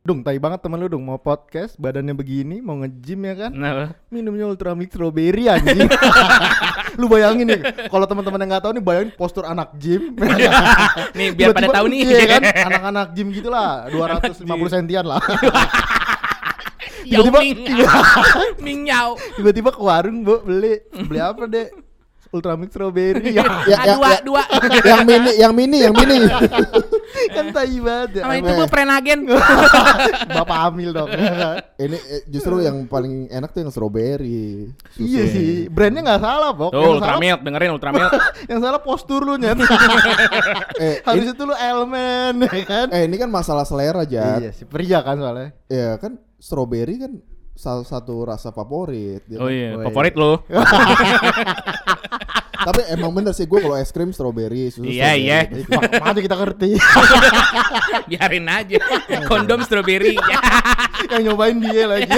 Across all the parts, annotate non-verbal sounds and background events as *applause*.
Dung, tai banget temen lu dong mau podcast, badannya begini, mau nge-gym ya kan? Nah, Minumnya Ultra Mix Strawberry anjing. *laughs* lu bayangin nih, kalau teman-teman yang nggak tahu nih bayangin postur anak gym. *laughs* nih biar pada Tiba-tiba- tahu nih. Iya kan, anak-anak gym gitulah, 250 sentian lah. *laughs* Tiba-tiba- Ming. Ming Yao. Tiba-tiba ke warung, Bu, beli. Beli apa, Dek? Ultra Mix Strawberry. *laughs* ya, *laughs* Ya, Ah, ya, dua, ya. dua. *laughs* yang mini, yang mini, yang mini. kan tai banget ya. Sama itu gue prenagen. Bapak hamil dong. Ini eh, justru yang paling enak tuh yang strawberry. Susu. iya sih, brandnya nggak salah, Bok. Tuh yang, Ultra salah, Milk, dengerin Ultra Milk. yang salah postur lu nyet. Eh, Harus itu lu elemen, ya kan? Eh ini kan masalah selera Jat. Iya sih, pria kan soalnya. Ya kan strawberry kan salah satu rasa favorit. gitu. Oh iya, Oh, favorit iya. lo. *laughs* Tapi emang bener sih gue kalau es krim strawberry, susu Iya, iya. Mak- Makanya kita ngerti. *laughs* Biarin aja. Kondom strawberry. Ya. *laughs* yang nyobain dia lagi.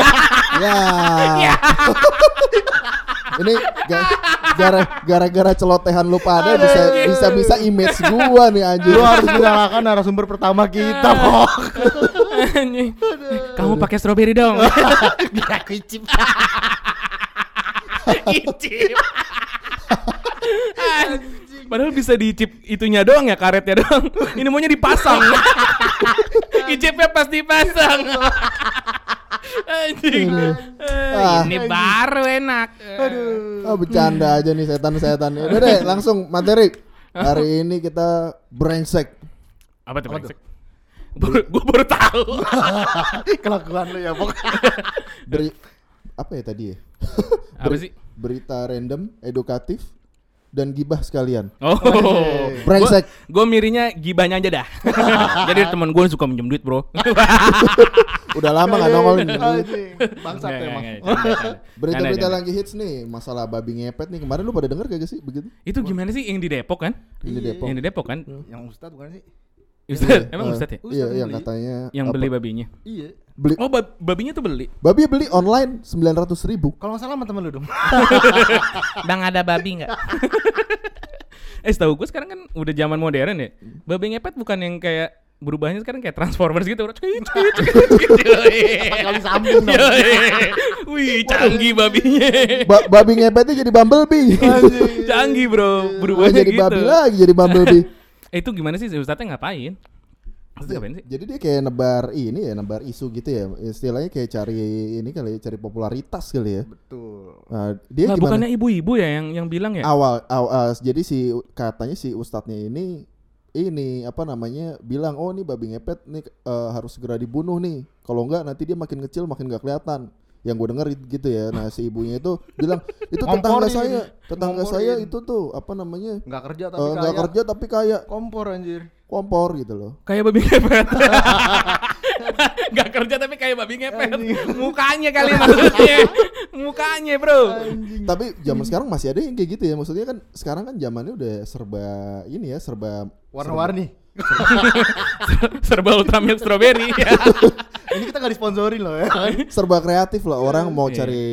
Ya. Ya. Ini ga- gara- gara-gara celotehan lu pada bisa bisa bisa image gua nih anjir. Lu harus menyalahkan narasumber pertama kita, Bok. Kamu pakai strawberry dong. *laughs* Biar aku icip. Icip. Padahal bisa diicip itunya doang ya karetnya doang. *laughs* Ini maunya dipasang. *laughs* Icipnya pas dipasang. Anjing. Eh, Ah. Ini baru enak. Ah bercanda aja nih setan-setan. Udah deh, langsung materi. Hari ini kita brengsek. Apa tuh brengsek? Baru, gue baru tahu. *laughs* Kelakuan lu ya, Bok. *laughs* Beri apa ya tadi ya? Apa sih? Berita random, edukatif, dan gibah sekalian. Oh, Brengsek. gue mirinya gibahnya aja dah. *laughs* Jadi teman gue suka minjem duit bro. Udah lama gak nongol ini. Anjing, Bangsat emang. Berita-berita lagi hits nih, masalah babi ngepet nih. Kemarin lu pada denger gak sih begitu? Itu gimana sih yang di Depok kan? Ini Iya. Depok. Yang di Depok kan? Yang Ustadz bukan sih? Ustad, emang Eh, Ustad ya? Iya, Ustadz yang yang beli. katanya Yang apa? beli babinya. Iya. beli Oh, bab- babinya tuh beli. babi beli online 900 ribu. Kalau nggak salah sama temen lu dong. *laughs* Bang ada babi nggak? *laughs* eh, setahu gue sekarang kan udah zaman modern ya. Babi ngepet bukan yang kayak berubahnya sekarang kayak Transformers gitu. Cekit, cekit, cekit, cekit. Kali sambung dong. Wih, canggih babinya. Ba- babi ngepetnya jadi bumblebee. canggih, Bro. Oh, Berubahnya jadi gitu. babi lagi jadi bumblebee. *laughs* Eh, itu gimana sih Ustadznya ngapain? Ngapain sih? Jadi dia kayak nebar ini ya, nebar isu gitu ya. Istilahnya kayak cari ini kali ya, cari popularitas kali ya. Betul. Nah, dia Lah, gimana? bukannya ibu-ibu ya yang yang bilang ya? awal, awal jadi si katanya si ustadznya ini ini apa namanya bilang oh nih babi ngepet nih eh, harus segera dibunuh nih kalau enggak nanti dia makin kecil makin gak kelihatan yang gue denger gitu ya nah si ibunya itu bilang itu tetangga saya tetangga saya Ngomporin. itu tuh apa namanya Nggak kerja tapi nggak kaya. kerja tapi kaya Kompor anjir. kompor gitu loh Kayak babi ngepet. *laughs* Gak kerja tapi kayak babi ngepet. Mukanya kali maksudnya. Mukanya, Bro. tapi zaman sekarang masih ada yang kayak gitu ya maksudnya kan sekarang kan zamannya udah serba ini ya serba Warna-warni. *laughs* Serba ultra milk strawberry. *laughs* Ini kita nggak disponsorin loh ya. serba kreatif lah orang mau Iya. cari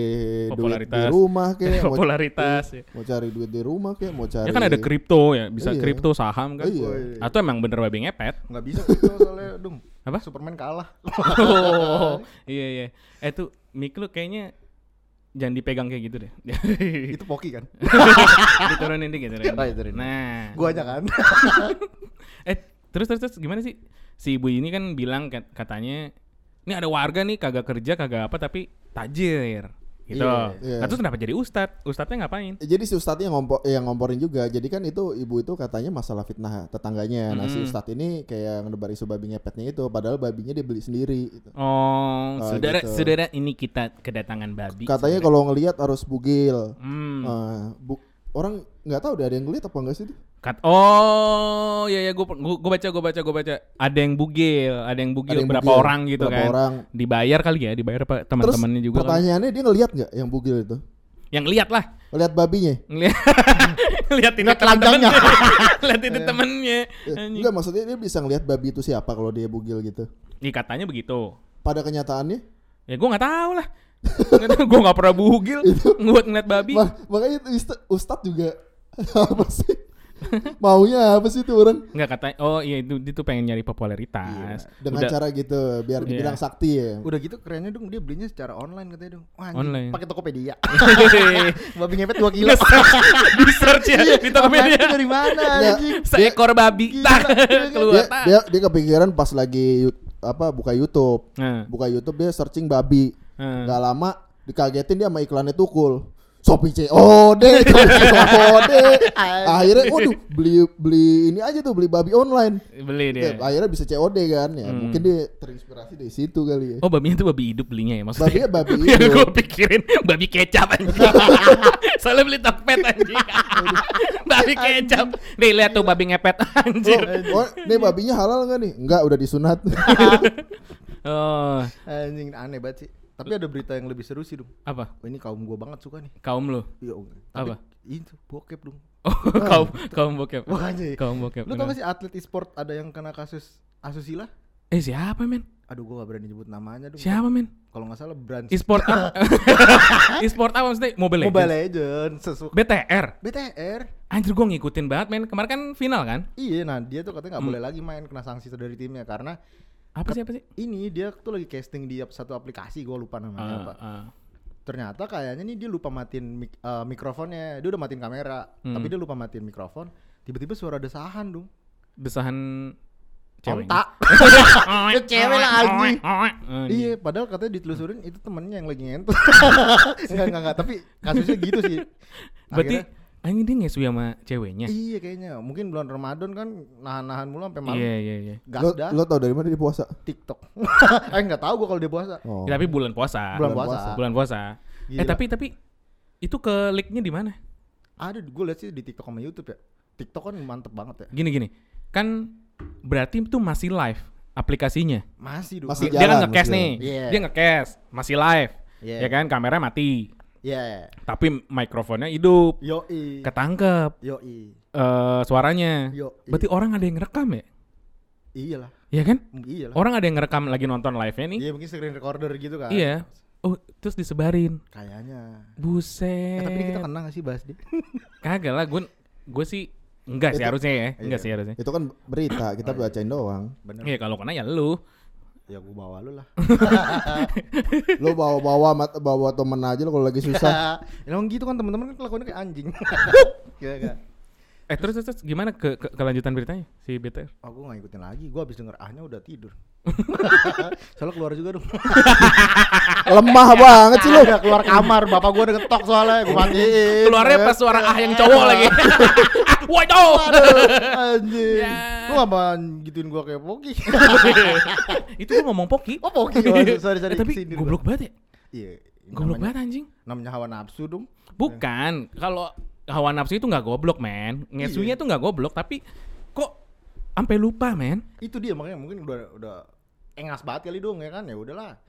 duit di rumah kayak *laughs* mau, Popularitas. ya. mau cari duit di rumah kayak mau cari Ya kan ada kripto ya, bisa Iya. kripto saham kan. Iya. Atau emang bener babi ngepet? Nggak bisa gitu soalnya dong. Apa? Superman kalah. Oh, iya iya. Eh tuh mic lu kayaknya jangan dipegang kayak gitu deh. Itu Poki kan? Diturunin dikit. Oh, turunin. Nah. Gua aja kan. Eh terus terus terus gimana sih? Si ibu ini kan bilang kat- katanya ini ada warga nih kagak kerja kagak apa tapi tajir gitu. Iya, iya. Nah, terus kenapa jadi ustad? Ustadnya ngapain? Eh, Jadi si ustadznya yang ngompo yang ngomporin juga. Jadi kan itu ibu itu katanya masalah fitnah tetangganya. Nah si ustadz ini kayak ngedebar isu babi ngepetnya itu. Padahal babinya dia beli sendiri. gitu. Oh, Ah, saudara gitu. saudara ini kita kedatangan babi. Katanya kalau ngelihat harus bugil. Hmm. Nah, bu- orang nggak tahu deh ada yang ngeliat apa enggak sih? tuh? Kat- oh, iya ya gue gue baca gue baca gue baca. Ada yang bugil, ada yang bugil Ada yang berapa bugil, orang gitu berapa kan. orang. Dibayar kali ya, dibayar apa teman-temannya juga kan. pertanyaannya dia ngelihat nggak yang bugil itu? Yang lihat lah. Ngelihat babinya? Ngeliat *laughs* Lihat ini Ngeliat telanjangnya. *laughs* Lihat ini temennya. Enggak maksudnya dia bisa ngelihat babi itu siapa kalau dia bugil gitu. Ih, katanya begitu. Pada kenyataannya Ya gue nggak tahu lah. *laughs* gue gak pernah bugil buat ngeliat babi. Ma- makanya itu Ustad, Ustad juga *laughs* apa sih? Maunya apa sih tuh orang? Nggak katanya. Oh iya itu dia tuh pengen nyari popularitas. Dengan Udah- cara gitu biar dibilang Iya. sakti ya. Udah gitu kerennya dong dia belinya secara online katanya dong. Wah, Online. Pakai Tokopedia. *laughs* Babi ngepet 2 kilo. di search ya di Online Tokopedia. itu dari mana anjing? Seekor babi Gila, tak keluar. Dia, dia dia kepikiran pas lagi apa buka YouTube. Nah, Buka YouTube dia searching babi. Nah. Nggak lama dikagetin dia sama iklannya tukul. Shopee COD, COD. *laughs* Akhirnya waduh beli beli ini aja tuh beli babi online. beli dia. Ya, akhirnya bisa COD kan ya. Hmm. Mungkin dia terinspirasi dari situ kali ya. Oh babinya tuh babi hidup belinya ya maksudnya. Babinya babi *laughs* Yang hidup. gue pikirin babi kecap anjing. *laughs* Soalnya beli Tokped anjing. babi kecap. Nih lihat tuh babi ngepet anjir. Oh, oh, nih babinya halal nggak nih? Enggak, udah disunat. Oh, Anjing aneh banget sih. Tapi ada berita yang lebih seru sih dong. apa? Oh, ini kaum gua banget suka nih. Kaum lu. Iya. Apa? Itu bokep dong. Oh, *laughs* kaum kaum bokep. Wah, anjing. Kaum bokep. Lu tau gak sih atlet e-sport ada yang kena kasus asusila? Eh siapa men? Aduh, gua gak berani nyebut namanya dong. Siapa men? Kalau nggak salah brand E-sport apa? *laughs* E-sport apa maksudnya? Mobile Legends. Mobile Legends, sesu BTR. BTR. Anjir gua ngikutin banget men. Kemarin kan final kan? Iya, nah dia tuh katanya nggak Hmm. boleh lagi main kena sanksi dari timnya karena Apa sih apa sih? ini dia tuh lagi casting di satu aplikasi gua lupa namanya Ah, apa. ah. Ternyata kayaknya nih dia lupa matiin mik- eh, mikrofonnya. Dia udah matiin kamera, Hmm. tapi dia lupa matiin mikrofon. Tiba-tiba suara desahan dong. Desahan cewek. *laughs* Itu cewek lah, anjing. Iya. Padahal katanya ditelusurin itu temennya yang lagi ngentot. *laughs* enggak, enggak, enggak, tapi kasusnya gitu sih. Berarti anjing dia ngesu sama ceweknya. Iya kayaknya. Mungkin bulan Ramadan kan nahan-nahan mulu sampai malam. Iya iya iya. Gas lo, dah lo tau dari mana dia puasa? TikTok. *laughs* eh enggak tahu gua kalau dia puasa. Oh. Ya, tapi bulan puasa. Bulan bulan puasa. Bulan puasa. Eh Gila. tapi tapi itu ke linknya di mana? Ada gue liat sih di TikTok sama YouTube ya. TikTok kan mantep banget ya. Gini gini. Kan berarti itu masih live aplikasinya. Masih dong. Masih dia kan jalan, nge-cash masih nih. Iya. Dia nge-cash, masih live. Iya. Ya kan kamera mati. Iya. Tapi mikrofonnya hidup. Yoi. Ketangkep Yoi. eh suaranya. Yoi. Berarti orang ada yang ngerekam ya? Iyalah. Iya kan? Iyalah. Orang ada yang ngerekam lagi nonton live-nya nih. Iya mungkin screen recorder gitu kan. Iya. Oh, terus disebarin. Kayaknya. Buset. Eh, tapi ini kita kena gak sih bahas dia? *laughs* Kagak lah, gue gue sih enggak sih Itu- harusnya ya, enggak Iya. sih harusnya. Itu kan berita, kita bacain doang. Bener. Iya kalau kena ya lu. Ya gue bawa lu lah. *laughs* Lo bawa-bawa mat- bawa temen aja lo kalau lagi susah. *laughs* Emang gitu kan teman-teman kan kelakuannya kayak anjing. *laughs* Iya kan? Eh terus terus, terus gimana ke, ke- kelanjutan beritanya si BTR? Aku gak ngikutin lagi. Gue abis denger ahnya udah tidur. soalnya keluar juga dong. Lemah banget sih lo. Udah keluar kamar. Bapak gue udah ngetok soalnya. Gue matiin. Keluarnya pas suara ah yang cowok lagi. Waduh. Anjing. Lu ngapain gituin gue kayak Poki? *laughs* Itu lu ngomong poki. oh Poki. Oh, sorry, sorry. Eh, tapi goblok gua. banget ya. Iya. Goblok banget anjing. Namanya hawa nafsu dong. Bukan, kalau hawa nafsu itu nggak goblok, men. Ngesunya Iya. tuh nggak goblok, tapi kok sampai lupa, men. Itu dia makanya mungkin udah udah engas banget kali dong ya kan ya udahlah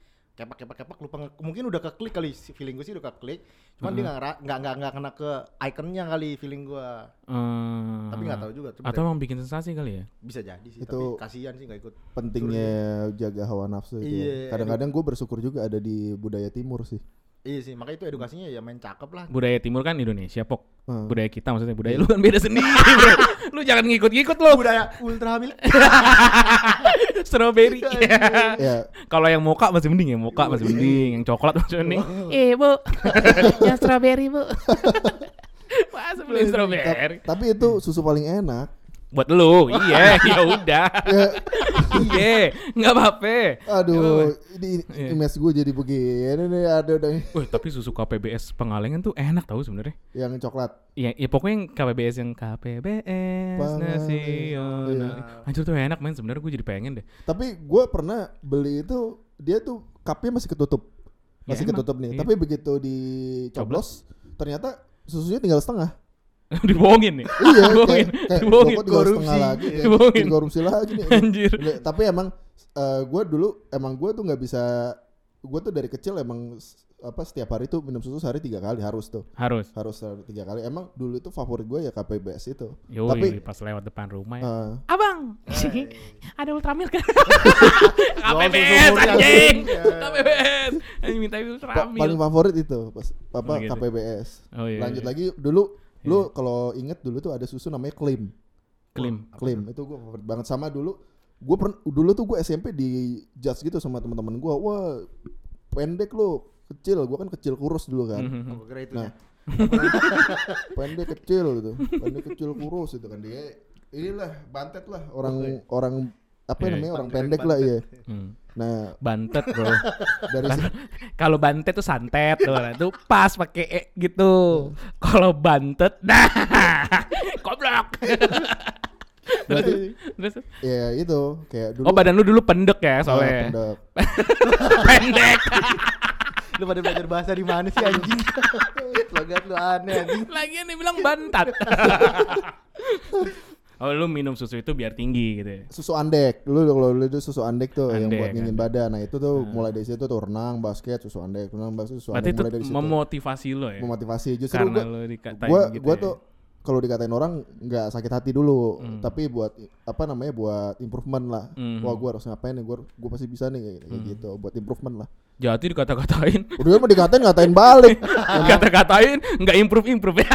kepak kepak kepak lupa nge- mungkin udah keklik kali si- feeling gue sih udah keklik cuman dia nggak nggak nggak kena ke ikonnya kali feeling gue Eh, tapi nggak tahu juga coba Atau emang bikin sensasi kali ya? bisa jadi sih Itu- tapi kasihan sih nggak ikut Pentingnya jaga hawa nafsu itu. ya. Iya. Kadang-kadang gue bersyukur juga ada di budaya timur sih. Iya sih makanya itu edukasinya ya main cakep lah Budaya timur kan Indonesia, Pok. Hmm. Budaya kita maksudnya budaya lu kan beda sendiri, bro. *laughs* Lu jangan ngikut-ngikut lu. budaya ultra hamil *laughs* Strawberry. Ya, Kalau yang moka masih mending ya, moka masih mending, yang coklat masih mending. Eh, Bu. *laughs* yang strawberry, Bu. Masa beli strawberry? tapi itu susu paling enak. Buat lu, iya, *laughs* ya udah. Ya, Iya, nggak apa-apa. aduh, ini Iya. image gue jadi begini nih ada udah Wih, tapi susu KPBS Pengalengan tuh enak tau sebenarnya. yang coklat. Ya, ya pokoknya yang KPBS yang KPBS. Nasional. Iya. Anjir tuh enak men sebenarnya gue jadi pengen deh. Tapi gue pernah beli itu dia tuh cupnya masih ketutup, Ya, masih ketutup nih. iya. Tapi begitu dicoblos, ternyata susunya tinggal setengah. *laughs* Dibohongin nih. iya, Dibohongin. kayak, *laughs* Dibohongin. Korupsi. lagi, kayak Dibohongin. korupsi lagi nih. Anjir. Tapi emang gue dulu emang gue tuh nggak bisa, gue tuh dari kecil emang apa setiap hari tuh minum susu sehari tiga kali harus tuh, Harus. harus sehari tiga kali. Emang dulu itu favorit gue ya KPBS itu. Yoi, Tapi pas lewat depan rumah ya. eh, Abang, bang *laughs* ada ultramilk kan KPBS anjing. KPBS anjing minta ultramilk paling favorit itu pas apa Oh, gitu. KPBS. Oh, iya, Lanjut iya. lagi dulu lu kalau inget dulu tuh ada susu namanya Klim. Klim. Klim itu gue favorit banget sama dulu gue pernah dulu tuh gue SMP di judge gitu sama teman-teman gue wah pendek lu kecil gue kan kecil kurus dulu kan Mhm. Itu. Nah. *laughs* pendek kecil gitu pendek kecil kurus itu kan dia inilah bantet lah orang orang apa Iya. namanya orang Panggilan pendek lah bantet. ya Hmm. Nah Bantet bro. *laughs* dari si- Kalau bantet tuh santet tuh, nah, tuh pas pakai e gitu. Kalau bantet, nah, *laughs* goblok. *laughs* Berarti- Terus, ya itu kayak dulu oh badan lu dulu pendek ya ah, soalnya. pendek. pendek. Lu pada belajar bahasa di mana sih anjing? Logat lu aneh anjing. Lagian dia bilang bantat. Oh lu minum susu itu biar tinggi gitu ya. susu andek dulu kalau dulu itu susu andek tuh yang Andek, buat dingin andek. badan nah itu tuh mulai dari situ tuh renang basket susu andek renang basket susu Berarti andek itu mulai dari situ memotivasi lo ya. memotivasi justru Karena gua lu dikatain gua gitu gua ya. tuh kalau dikatain orang nggak sakit hati dulu Hmm. tapi buat apa namanya buat improvement lah Hmm. wah gua harus ngapain nih gua gua pasti bisa nih kayak, kayak gitu buat improvement lah Jadi dikata-katain, udah mau dikatain ngatain balik *laughs* kata-katain nggak improve improve ya.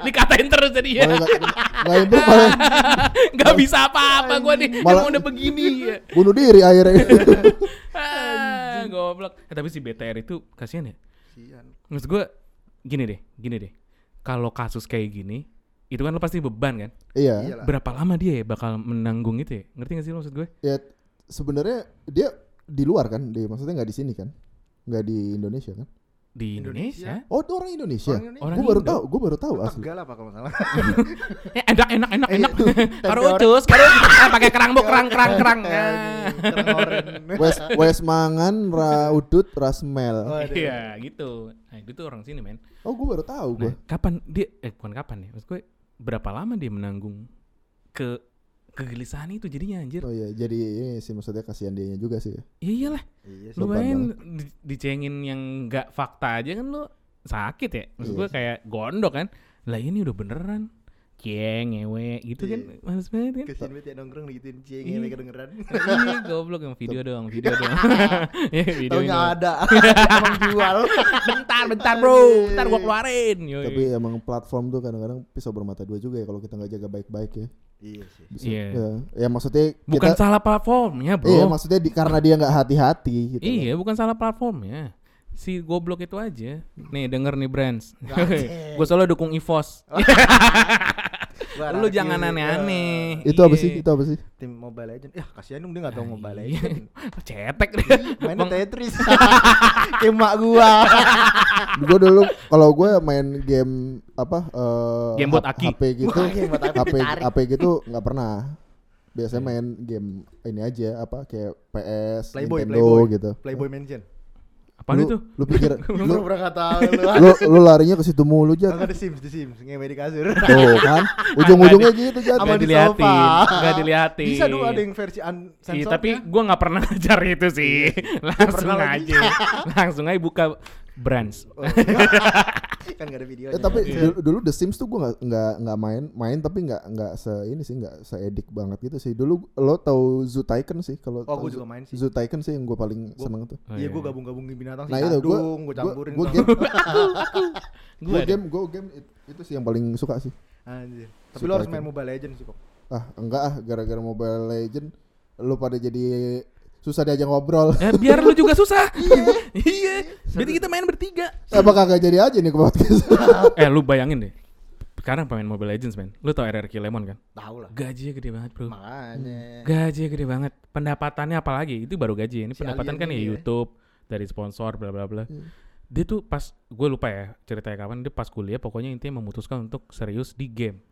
dikatain terus jadi ya. Nggak- improve malah *laughs* nggak bisa apa-apa gue nih Malah- udah begini ya. *laughs* bunuh diri akhirnya ah, goblok. Eh, tapi si BTR itu kasihan ya. Sian. Maksud gue gini deh, gini deh. Kalau kasus kayak gini, itu kan lo pasti beban kan. iya. Berapa lama dia ya bakal menanggung itu ya? Ngerti gak sih lo maksud gue? ya sebenarnya dia di luar kan di maksudnya nggak di sini kan nggak di Indonesia kan Di Indonesia? oh itu orang Indonesia, Orang Indonesia. Orang gue baru tahu gue baru tahu asli Tegal apa kalau nggak salah? *laughs* Eh, enak enak enak enak. *laughs* Karo ucus, karo ah, pakai kerang bu kerang kerang kerang. Wes wes mangan ra udut rasmel Waduh. Iya gitu. Nah itu tuh orang sini men. oh gue baru tahu gue Nah, kapan dia eh bukan kapan ya? Maksud gue berapa lama dia menanggung ke kegelisahan itu jadinya anjir. oh iya jadi ini sih maksudnya kasihan dia juga sih Ya iyalah. Iya. Lu main di- dicengin yang nggak fakta aja kan lu sakit ya. Maksud Iya gue kayak gondok kan. Lah ini udah beneran. Cieng, ngewe gitu kan. Iya. Males banget kan. Kesian banget ya nongkrong digituin cing Iya. ya kedengeran. *laughs* Iya, goblok yang video doang, video doang. *laughs* ya, video Taunya ada. *laughs* Emang jual. Bentar, bentar bro, bentar gua keluarin. Yoi. tapi emang platform tuh kadang-kadang pisau bermata dua juga ya kalau kita nggak jaga baik-baik ya Iya sih. Iya. ya, ya maksudnya bukan kita salah platformnya bro. iya maksudnya di, karena dia nggak hati-hati gitu loh. Iya, bukan salah platformnya. Si goblok itu aja. Nih denger nih brands. *laughs* Gue selalu dukung EVOS. *laughs* Gua Lu jangan aneh-aneh. itu apa Iya. sih itu apa sih Tim Mobile Legend. Ya kasihan dong dia nggak tahu Mobile Iya. Legend. *laughs* Cetek deh. Mainnya Bang- Tetris. *laughs* Kayak mak gua. *laughs* gue dulu kalau gue main game apa eh, Game buat aki. HP gitu HP. HP gitu nggak pernah biasanya main game ini aja apa kayak PS Playboy, Nintendo Playboy. gitu Playboy Mansion. Lu, itu? lu pikir *laughs* Lu lu, pernah tahu lu. lu lu larinya ke situ mulu Enggak jat ada Sims, di Sims, ngewe di kasur. tuh kan *laughs* ujung-ujungnya gitu jat Sama Gak di diliatin, sofa. gak diliatin. Bisa dulu ada yang versi Iya, uncensored. tapi gua nggak pernah *laughs* ngejar itu sih. Langsung pernah lagi. aja. Langsung aja buka brands. *laughs* kan gak ada videonya. Eh, tapi Iya. dulu, dulu The Sims tuh gue nggak nggak nggak main main tapi nggak nggak se ini sih nggak seedik banget gitu sih dulu lo tau Zoo Tycoon sih kalau Oh, Zoo- juga main sih. Zoo Tycoon sih yang gue paling Gua- seneng tuh Oh, Iya, gua gabung-gabungin binatang Nah, sih. itu, gua- Kadung, gua gua- campurin. sama- game *laughs* gue game gue game it- itu sih yang paling suka sih Anjir. Tapi Super lu harus main Mobile Legends sih kok. ah enggak ah gara-gara Mobile Legend lu pada jadi susah diajak ngobrol Eh, biar lu juga susah. *laughs* iya. Berarti kita main bertiga. apa kagak jadi aja nih ke podcast *laughs* eh, lu bayangin deh. Sekarang pemain Mobile Legends, men. Lu tau RRQ Lemon kan? Tahu lah. Gajinya gede banget, Bro. Makanya. Gajinya gede banget. Pendapatannya apalagi? Itu baru gaji. Ini Si pendapatan kan ya ya. YouTube dari sponsor bla bla bla. Hmm. Dia tuh pas gue lupa ya ceritanya kapan dia pas kuliah pokoknya intinya memutuskan untuk serius di game.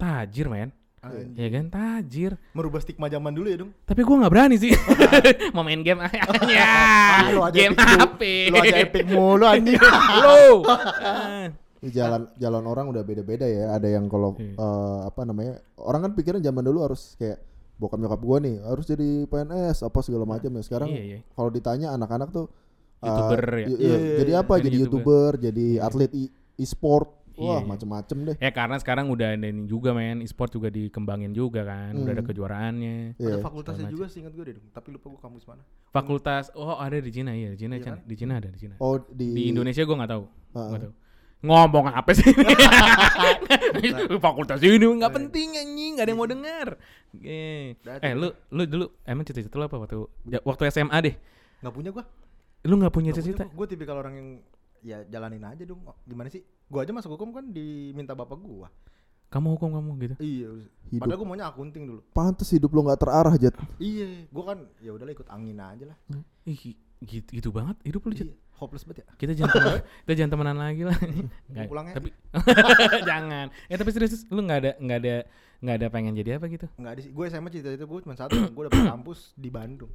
Tajir, men. Anjir. Ya kan, tajir. Merubah stigma zaman dulu ya, dong. Tapi gua nggak berani sih *laughs* mau main game *laughs* ya. Ah, lu aja game. HP. Lu aja epic mulu anjing. *laughs* Lu. Ah. Jalan jalan orang udah beda-beda ya ada yang kalau Iya. eh, apa namanya orang kan pikiran zaman dulu harus kayak bokap nyokap gua nih harus jadi PNS apa segala macam ya sekarang Iya, iya. kalau ditanya anak-anak tuh eh, YouTuber ya? i- iya, Iya, jadi iya, apa jadi jadi YouTuber. youtuber jadi Iya. atlet e- e-sport Wah, Iya. macem-macem deh. Ya karena sekarang udah ada ini juga men, e-sport juga dikembangin juga kan, udah ada Hmm. kejuaraannya. Ada Iya. fakultasnya juga sih ingat gue deh, tapi lupa gue kampus mana. Fakultas, oh ada di Cina ya, di Cina, Iya kan? di Cina ada di Cina. Oh, di, Di Indonesia gua nggak tahu, Ah, nggak tahu. Ngomong apa sih ini? *laughs* *laughs* Fakultas ini nggak penting anjing, nggak ada yang mau dengar. Eh, eh lu lu dulu emang cita-cita lu apa waktu waktu SMA deh? Nggak punya gue. Lu nggak punya cita-cita? Gue tipikal orang yang ya jalanin aja dong. Gimana sih? Gue aja masuk hukum kan diminta bapak gue. Kamu hukum kamu gitu? Iya. Hidup. Padahal gue maunya akunting dulu. Pantes hidup lo nggak terarah, Jet. Iya. Gue kan ya udahlah ikut angin aja lah. Ih, gitu, gitu banget hidup lu. Jet. Iya. Hopeless banget ya. Kita jangan temenan, *laughs* kita jangan temenan lagi lah. Nggak, pulang ya? Tapi *laughs* jangan. Ya tapi serius lu nggak ada nggak ada nggak ada pengen jadi apa gitu? Enggak ada sih. Gue SMA cita-cita gue cuma satu. gue dapet kampus di Bandung.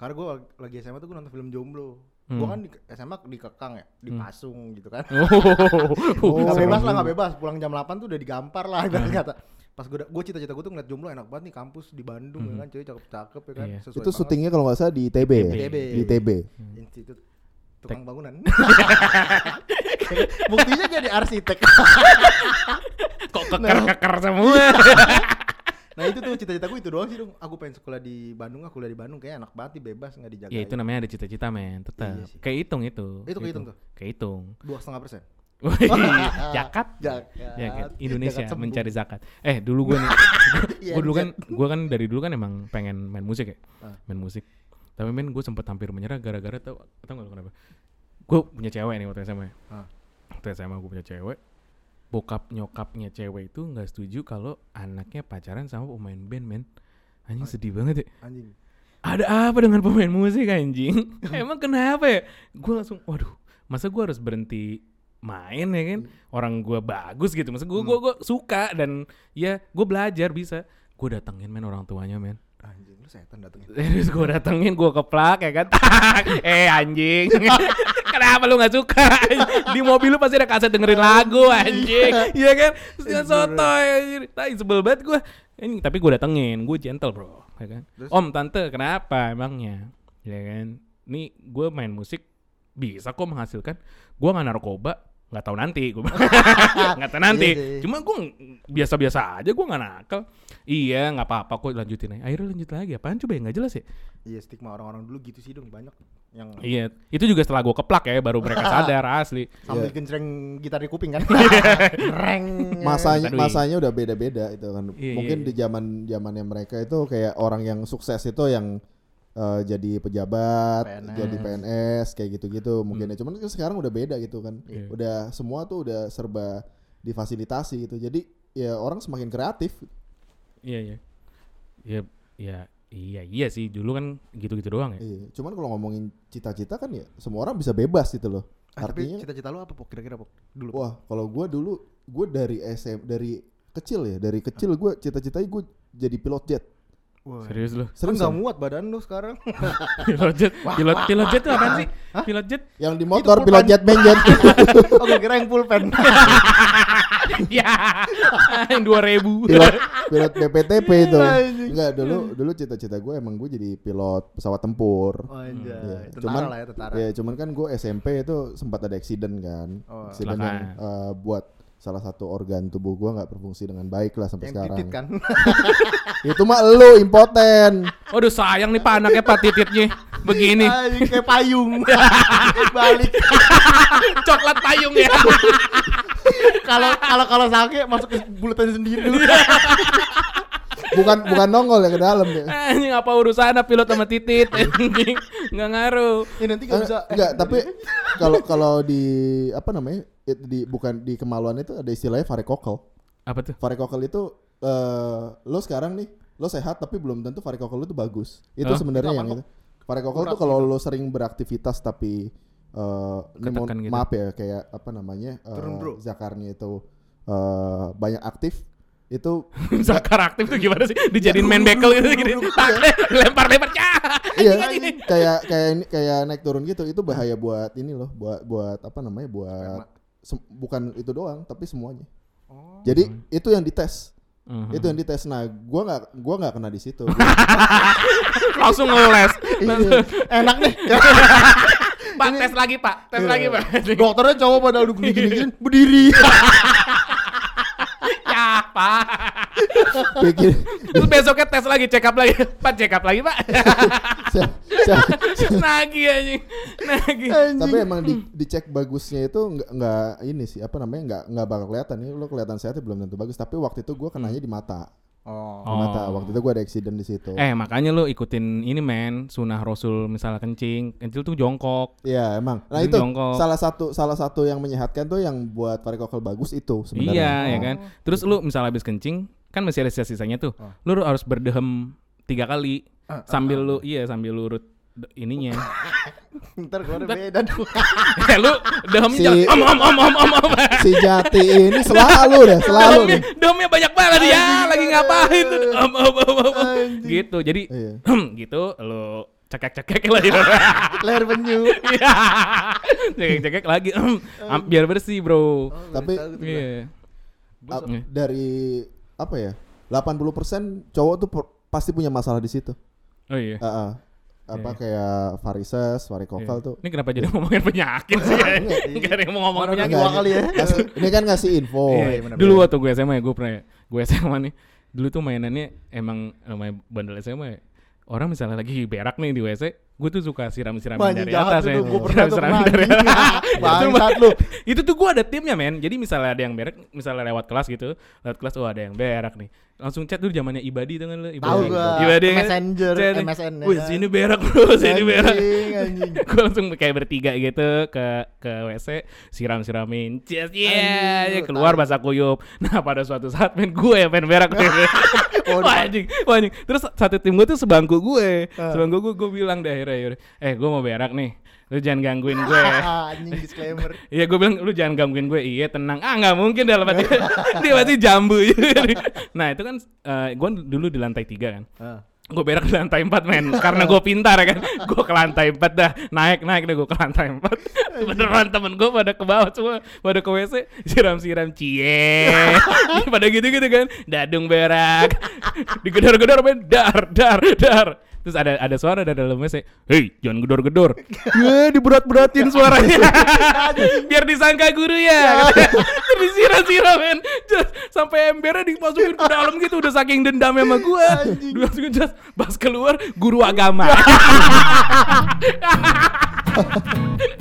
Karena gue lagi SMA tuh gue nonton film Jomblo. Gue Hmm. kan di SMA dikekang ya, dipasung gitu kan. Oh, *laughs* Gak Oh. bebas lah, gak bebas. Pulang jam 8 tuh udah digampar lah ibarat kata. Pas gue gue cita-cita gue tuh ngeliat jomblo enak banget nih kampus di Bandung ya kan, cuy cakep-cakep ya kan. Iya. Sesuai Itu banget. syutingnya kalau nggak salah di TB ya? TB. Di TB. Institut tukang bangunan. *laughs* Buktinya jadi arsitek. *laughs* Kok keker-keker semua? Nah itu tuh cita-cita gue itu doang sih dong. Aku pengen sekolah di Bandung, aku kuliah di Bandung kayak enak banget bebas nggak dijaga. ya itu namanya ada cita-cita men, tetap. Iya sih. Kayak hitung itu. Itu kehitung tuh? Kehitung. dua setengah persen. Zakat. *laughs* Jakat. Ya kan, Indonesia Jakat mencari zakat. Eh dulu gue nih, *laughs* Iya, gue dulu kan, Jet. gue kan dari dulu kan emang pengen main musik ya, Ah. main musik. Tapi men gue sempet hampir menyerah gara-gara tau, tau gak lu kenapa? Gue punya cewek nih waktu SMA. Ah. Waktu SMA gue punya cewek. Bokap nyokapnya cewek itu nggak setuju kalau anaknya pacaran sama pemain band men. Anjing Ah. sedih banget ya. Anjing. Ada apa dengan pemain musik anjing? *laughs* Emang kenapa ya? Gue langsung, waduh, masa gue harus berhenti main ya kan? Orang gue bagus gitu, masa gue gua, gua suka dan ya gue belajar bisa. Gue datengin men orang tuanya men. Anjing lu setan datengin. *laughs* Terus gue datengin, gue keplak ya kan. *laughs* eh anjing, *laughs* kenapa lu nggak suka? Di mobil lu pasti ada kaset dengerin lagu anjing, iya kan? Terus dia sotoy, anjing. Tai sebel banget gue. Ini tapi gue datengin, gue gentle bro, ya kan? Terus? Om tante kenapa emangnya, ya kan? Nih gue main musik bisa kok menghasilkan. Gue nggak narkoba, nggak tahu nanti gue *laughs* nggak tahu nanti. Iya. Cuma gue biasa-biasa aja, gue nggak nakal. Iya nggak apa-apa kok lanjutin aja. Akhirnya lanjut lagi. Apaan coba ya nggak jelas ya? Iya stigma orang-orang dulu gitu sih dong banyak yang Iya, itu juga setelah gue keplak ya, baru mereka *laughs* sadar asli. sambil Iya. gencreng gitar di kuping kan. *laughs* Reng. Masanya masanya udah beda-beda itu kan. Iya, Mungkin iya, di zaman zamannya mereka itu kayak orang yang sukses itu yang eh, jadi pejabat, PNS. jadi PNS kayak gitu-gitu mungkin ya. Cuman kan sekarang udah beda gitu kan. Iya. Udah semua tuh udah serba difasilitasi gitu. Jadi ya orang semakin kreatif. Iya, iya. Iya, iya, iya, iya sih. Dulu kan gitu-gitu doang ya. Iya. Cuman kalau ngomongin cita-cita kan ya semua orang bisa bebas gitu loh. Ah, tapi Artinya cita-cita lu apa pok kira-kira pok dulu? Wah, kalau gua dulu gue dari SM dari kecil ya, dari kecil gue cita-citanya gue jadi pilot jet. Wah. Serius lu? Serius nggak ya? muat badan lu sekarang. *laughs* pilot jet, pilot, pilot jet itu apaan sih? Pilot jet? Yang di motor pulpen. pilot jet main *laughs* jet. oh, gue kira yang pulpen. *laughs* ya, yang dua ribu. pilot pilot BPTP itu. Anjing. Enggak, dulu dulu cita-cita gue emang gue jadi pilot pesawat tempur. Oh, anjay. Iya. Tentara Cuman lah ya, tentara. ya cuman kan gue SMP itu sempat ada accident kan. Oh, accident yang Kecelakaan. eh, buat salah satu organ tubuh gue nggak berfungsi dengan baik lah sampai yang sekarang. titit kan. *laughs* Itu mah lu impoten. Waduh sayang nih pak anaknya pak tititnya begini. *laughs* Anjing kayak payung. *laughs* Balik. Coklat payung ya. Kalau kalau kalau sakit masuk ke bulutan sendiri dulu. Bukan bukan nongol ya ke dalam ya. Anjing apa urusan pilot sama titit? Anjing nggak ngaruh. Ya nanti nggak bisa. Eh, enggak, tapi kalau kalau di apa namanya? It- di bukan di kemaluan itu ada istilahnya varikokel. Apa tuh? Varikokel itu eh lo sekarang nih lo sehat tapi belum tentu varikokel lo tuh bagus. Itu Hah? sebenarnya Itu yang itu. Varikokel tuh Kurang kalau lo sering beraktivitas tapi eh ini mohon- Ketekan gitu. maaf ya kayak apa namanya? eh, Turun, bro. zakarnya itu eh banyak aktif itu *laughs* Zakar aktif tuh gimana sih? *laughs* Dijadiin main bekel gitu gini. Lempar-lempar cah. iya kayak kayak ini kayak naik turun gitu itu bahaya buat ini loh buat buat apa namanya buat bukan itu doang tapi semuanya Oh. jadi itu yang dites Mhm. itu yang dites nah gua nggak gua nggak kena di situ *laughs* Langsung ngeles. Iya. Enak nih. *laughs* Pak, tes lagi, Pak. Tes lagi, Pak. Dokternya cowok pada udah gini-gini berdiri. *laughs* ya, Pak. Pikir Terus besoknya tes lagi, check up lagi. *laughs* Pak, check up lagi, Pak. *laughs* Nagi anjing. Nagi. tapi emang di, dicek bagusnya itu nggak nggak ini sih apa namanya nggak nggak bakal kelihatan nih lo kelihatan sehatnya belum tentu bagus tapi waktu itu gue kenanya di mata Oh. mata waktu itu gue ada accident di situ Eh, makanya lu ikutin ini, men. Sunah Rasul misalnya kencing. Kencing tuh jongkok. Iya emang nah Itu itu jongkok. salah satu salah satu yang menyehatkan tuh yang buat varikokel bagus itu sebenarnya Iya, ya kan. Terus lu misalnya habis kencing, kan masih ada sisa-sisanya tuh. Lu harus berdehem tiga kali sambil lu iya sambil lu urut de- ininya. *laughs* Ntar keluar beda dong. ya *laughs* lu dehem Si- jangan om om om om om om. *laughs* si Jati ini selalu deh selalu Dehemnya, nih dehemnya banyak banget ya, lagi ngapain tuh? Om om om om. Gitu. Jadi Iya. *clears throat* gitu lu cekek-cekek lagi. Leher penyu. Iya. Cekek-cekek lagi. *clears throat* Biar bersih, Bro. tapi Iya. ap- Iya. dari apa ya 80% cowok tuh per- pasti punya masalah di situ Oh iya. Ah, ah. Apa kayak varises varikokel Iya. tuh Ini kenapa jadi ngomongin penyakit sih? ya? Enggak ada yang mau ngomongin penyakit. dua kali ya. ngasih- *laughs* ini kan ngasih info Iya, iya, benar, dulu benar. waktu gue SMA ya, gue pernah gue SMA nih. Dulu tuh mainannya emang namanya bandel SMA ya. Orang misalnya lagi berak nih di WC, gue tuh suka siram-siram dari atas ya. gua pernah pernah, dari atas. *laughs* Bangsat lu. itu tuh gue ada timnya men. Jadi misalnya ada yang berak, misalnya lewat kelas gitu, lewat kelas oh ada yang berak nih. Langsung chat dulu zamannya Ibadi kan lu. Tahu gua. Ibadi kan. Messenger, Chat MSN, ya Wih kan? sini berak bro, sini berak. *laughs* Gue langsung kayak bertiga gitu ke ke WC siram siramin cheers Anjing, yeah ya lu keluar tahu. basah kuyup nah pada suatu saat men gue yang pengen berak Oh, *laughs* wah anjing wah anjing terus satu tim gue tuh sebangku gue Ah. sebangku gue gue bilang deh akhirnya yaudah, eh gue mau berak nih. Lu jangan gangguin gue. *laughs* Anjing disclaimer. *laughs* Iya gue bilang lu jangan gangguin gue. Iya tenang. Ah nggak mungkin dalam hati *laughs* Dia pasti jambu Nah itu kan eh, Gue dulu di lantai tiga kan. Ah. Gue berak di lantai 4 men. Karena gue pintar ya kan? Gue ke lantai 4 dah. Naik naik deh gue ke lantai 4 beneran temen gue pada ke bawah semua. Pada ke WC siram siram cie. *laughs* Pada gitu gitu kan. Dadung berak. Digedor gedor men. Dar dar dar. Terus ada ada suara dari dalam WC hei jangan gedor gedor ya diberat beratin suaranya. *laughs* Biar disangka guru ya. *laughs* Terus disiram siram men. Just sampai embernya dimasukin ke dalam gitu. Udah saking dendamnya sama gue Dua langsung just pas keluar guru agama. *laughs*